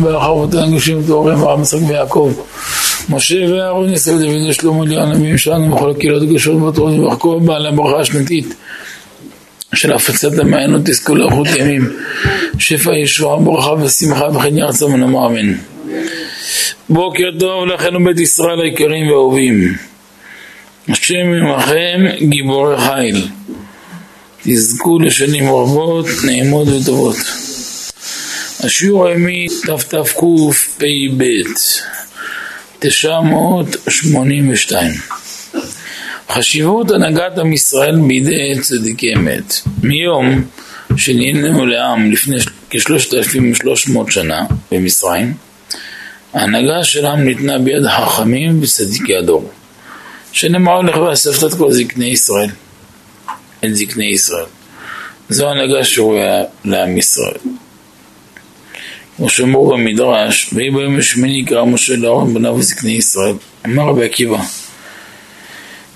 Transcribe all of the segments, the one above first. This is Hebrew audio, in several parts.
ברכה אבותינו גושים טהורים ואברהם יצחק ויעקב. משה ואהרון ישראל דוד ושלמה ליאון הנביאים שלנו וכל הקהילות הקדושות והתורנים וחקו בעלי הברכה השנתית של הפצת המעיינות תזכו לאיכות ימים. שפע ישועה ברכה ושמחה וכן ירצה ונאמר אמן בוקר טוב לכם בית ישראל היקרים והאהובים השם עמכם גיבורי חיל. תזכו לשנים רבות נעימות וטובות השיעור הימי תתקפ"ב 982 חשיבות הנהגת עם ישראל בידי צדיקי אמת. מיום שנהיינו לעם לפני כ-3,300 שנה במצרים ההנהגה של העם ניתנה ביד החכמים וצדיקי הדור שנאמר לך ואספת כל זקני ישראל. את זקני ישראל. זו הנהגה שראויה לעם ישראל שאמרו במדרש, ויהי ביום השמיני קרא משה לאהרון בניו וזקני ישראל. אמר רבי עקיבא,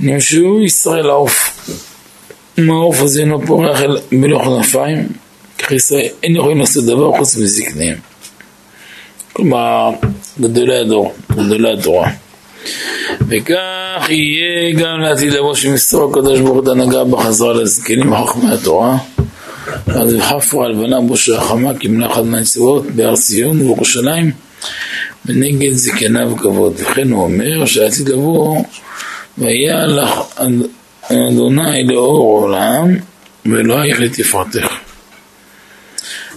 נמשאו ישראל לעוף. אם העוף הזה אינו פורח בלא כנפיים, כך ישראל אין יכולים לעשות דבר חוץ מזקניהם. כלומר, גדולי הדור, גדולי התורה. וכך יהיה גם לעתיד לבוא שמסתור הקדוש ברוך הוא הנהגה בחזרה לזקנים וחכמי התורה. אז וחפרה הלבנה בו שחמה כמנה אחת מהנציבות בהר ציון ובירושלים ונגד זקניו כבוד. וכן הוא אומר שעתיד לבוא והיה לך אדוני לאור עולם ואלוהיך לתפארתך.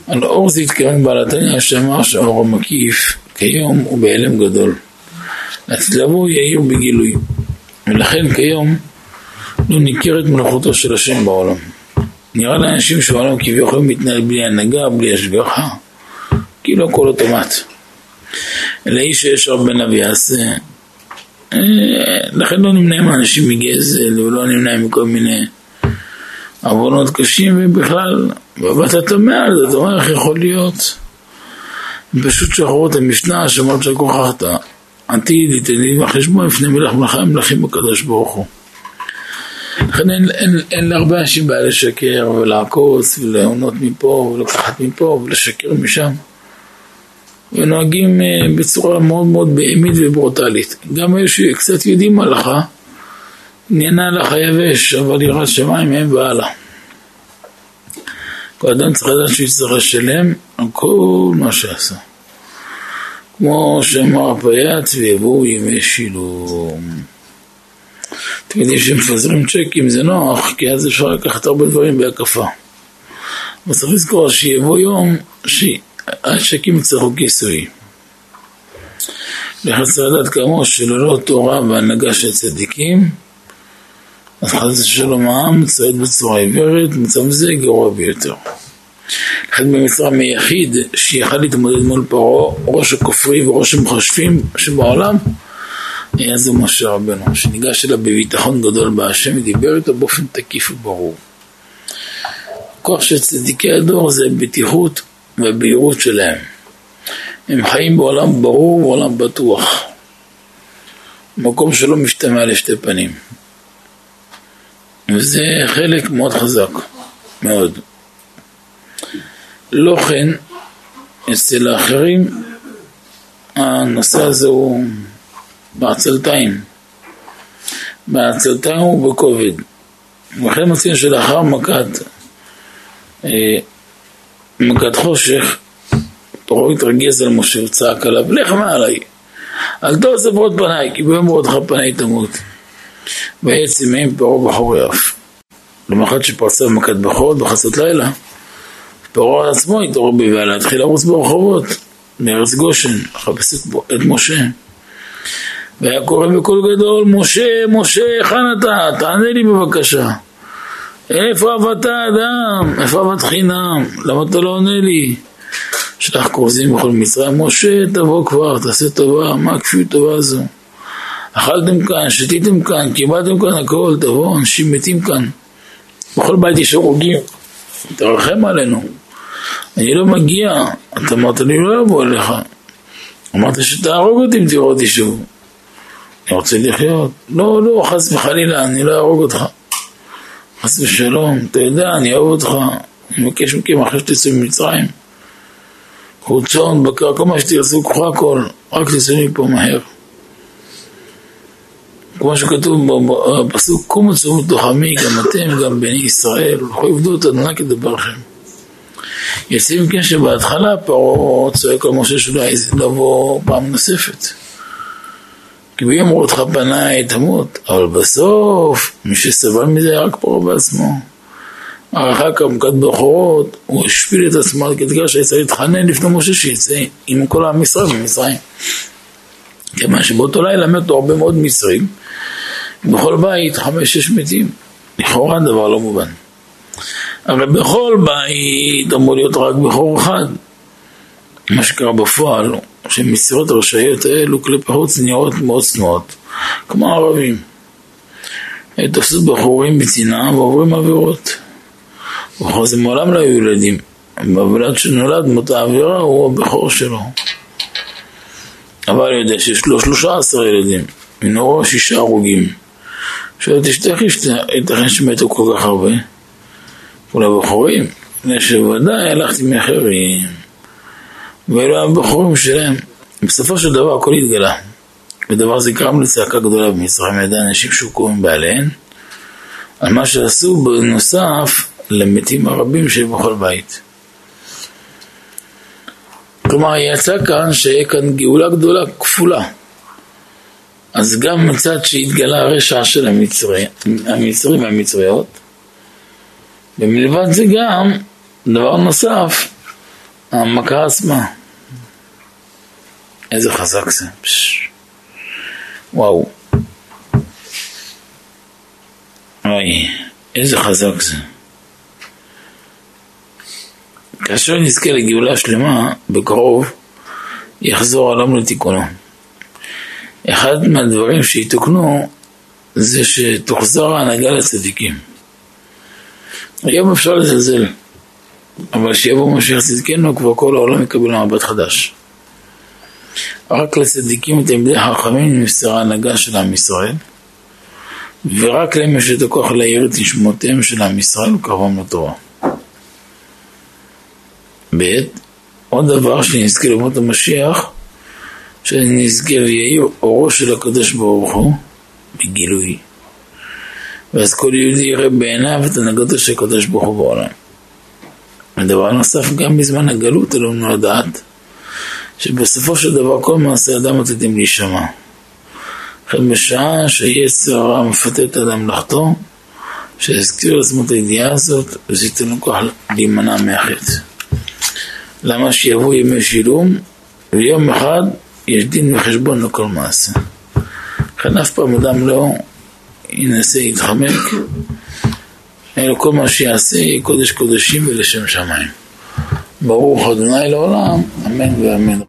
על אור זה התכוון בעל התניא שאמר שהאור המקיף כיום הוא בהלם גדול. לעתיד לבוא יאיר בגילוי ולכן כיום לא ניכרת מלאכותו של השם בעולם. נראה לאנשים שהעולם כביכול מתנהל בלי הנהגה, בלי השגחה, כאילו הכל אוטומט. אלא איש הישר בן אבי יעשה. אה, לכן לא נמנע מאנשים מגזל, ולא נמנע מכל מיני עוונות קשים, ובכלל, ואתה תמה על זה, אתה אומר איך יכול להיות? פשוט שחררו את המשנה, שאמרת שכוחך עתיד, יתן לי חשבון לפני מלך מלכים בקדוש ברוך הוא. לכן אין, אין, אין להרבה אנשים בעיה לשקר ולעקוץ ולעונות מפה ולקחת מפה ולשקר משם ונוהגים uh, בצורה מאוד מאוד בהמית וברוטלית. גם אלה שקצת יודעים הלכה, עניינה הלכה יבש, אבל יראת שמיים הם והלאה. כל אדם צריך לדעת שהוא יצטרך לשלם על כל מה שעשה. כמו שאמר פייץ ויבואו ימי שילום. אתם יודעים שמפזרים צ'קים זה נוח, כי אז אפשר לקחת הרבה דברים בהקפה. אבל צריך לזכור שיבוא יום שהצ'קים יצטרכו כיסוי. צריך לדעת כאמור שללא תורה והנהגה של צדיקים, אז חס ושלום העם מצייד בצורה עיוורת, מצב זה גרוע ביותר. לכן במצרים היחיד שיכל להתמודד מול פרעה, ראש הכופרי וראש המחשבים שבעולם, היה זה משה רבנו, שניגש אליו בביטחון גדול בהשם ודיבר איתו באופן תקיף וברור. הכוח של צדיקי הדור זה הבטיחות והבהירות שלהם. הם חיים בעולם ברור ובעולם בטוח. מקום שלא משתמע לשתי פנים. וזה חלק מאוד חזק, מאוד. לא כן, אצל האחרים הנושא הזה הוא בעצלתיים. בעצלתיים ובכובד. וכן מציין שלאחר מכת, אה, מכת חושך, פרעה התרגז על משה וצעק עליו, לך מעלי, אל תעזב עוד פניי, כי ביום מורדך פניי תמות. ויעץ ימיהם פרעה בחורי אף. למחרת שפרצה במכת בכורות בחצות לילה, פרעה עצמו התעורר בבעלה, להתחיל לרוץ ברחובות, מארץ גושן, לחפש את משה. והיה קורא בקול גדול, משה, משה, היכן אתה? תענה לי בבקשה. איפה אהבת האדם? איפה אהבת חינם? למה אתה לא עונה לי? שלח כורזים בכל מצרים, משה, תבוא כבר, תעשה טובה, מה הכפיות טובה הזו? אכלתם כאן, שתיתם כאן, קיבלתם כאן הכל, תבוא, אנשים מתים כאן. בכל בית יש הרוגים, תרחם עלינו. אני לא מגיע, אתה אמרת לי לא אבוא אליך. אמרת שתהרוג אותי אם תראו אותי שוב. אני רוצה לחיות. לא, לא, חס וחלילה, אני לא אהרוג אותך. חס ושלום, אתה יודע, אני אוהב אותך. אני מבקש מכם אחרי שתצאו ממצרים. חוצון, בקר, כל מה שתרצו, קחו הכל, רק תצאו מפה מהר. כמו שכתוב בפסוק, קומו צאו מתוך עמי, גם אתם, גם בני ישראל, ולכו עבדו את אדוני כדברכם. יוצאים כן שבהתחלה פרעה צועק על משה יעז לבוא פעם נוספת. כי ביום אותך פניי תמות, אבל בסוף מי שסבל מזה היה רק פרעה בעצמו. אחר כך מכת בכורות, הוא השפיל את עצמו עד כדי שיצא להתחנן לפני משה שיצא עם כל עם ישראל ממצרים. כיוון שבאותו לילה מתו הרבה מאוד מצרים, בכל בית חמש-שש מתים. לכאורה דבר לא מובן. הרי בכל בית אמור להיות רק בכור אחד. מה שקרה בפועל, שמסירות הרשעיות האלו כלפי חוץ נראות מאוד צנועות, כמו הערבים. תפסו בחורים בצנעה ועוברים עבירות. ובכל זה מעולם לא היו ילדים. בוולד שנולד מות העבירה הוא הבכור שלו. אבל יודע שיש לו שלושה עשר ילדים, מנורו שישה הרוגים. שואלת אשתך, ייתכן שמתו כל כך הרבה? אולי הבכורים, מפני שוודאי הלכתי מאחרים, ואלו הבכורים שלהם. בסופו של דבר הכל התגלה. ודבר זה גרם לצעקה גדולה במצרים ידי אנשים שהוקעו עם בעליהן, על מה שעשו בנוסף למתים הרבים שבכל בית. כלומר, יצא כאן שיהיה כאן גאולה גדולה כפולה. אז גם מצד שהתגלה הרשע של המצרים והמצריות, ומלבד זה גם, דבר נוסף, המכה עצמה. איזה חזק זה. פש... וואו. אוי, איזה חזק זה. כאשר נזכה לגאולה שלמה, בקרוב, יחזור העולם לתיקונו. אחד מהדברים שיתוקנו זה שתוחזר ההנהגה לצדיקים. היום אפשר לזלזל, אבל שיבוא משיח צדקנו כבר כל העולם יקבל מבט חדש. רק לצדיקים ותלמידי חכמים נמסרה ההנהגה של עם ישראל, ורק להם יש את הכוח להעיר את נשמותיהם של עם ישראל וקרבם לתורה. ב' עוד דבר שנזכה למות המשיח, שנזכה ויהי אורו של הקדוש ברוך הוא בגילוי. ואז כל יהודי יראה בעיניו את הנהגתו של הקדוש ברוך הוא בעולם. ודבר נוסף, גם בזמן הגלות עלינו לדעת שבסופו של דבר כל מעשה אדם עתידים להישמע. לכן בשעה שיצר הרע מפתה את האדם לחטוא, שיזכיר לעצמו את הידיעה הזאת, ושייתן לו כוח להימנע מהחטא. למה שיבוא ימי שילום, ויום אחד יש דין וחשבון לכל מעשה. לכן אף פעם אדם לא ינסה להתחמק, אלא כל מה שיעשה יהיה קודש קודשים ולשם שמיים. ברוך ה' לעולם, אמן ואמן.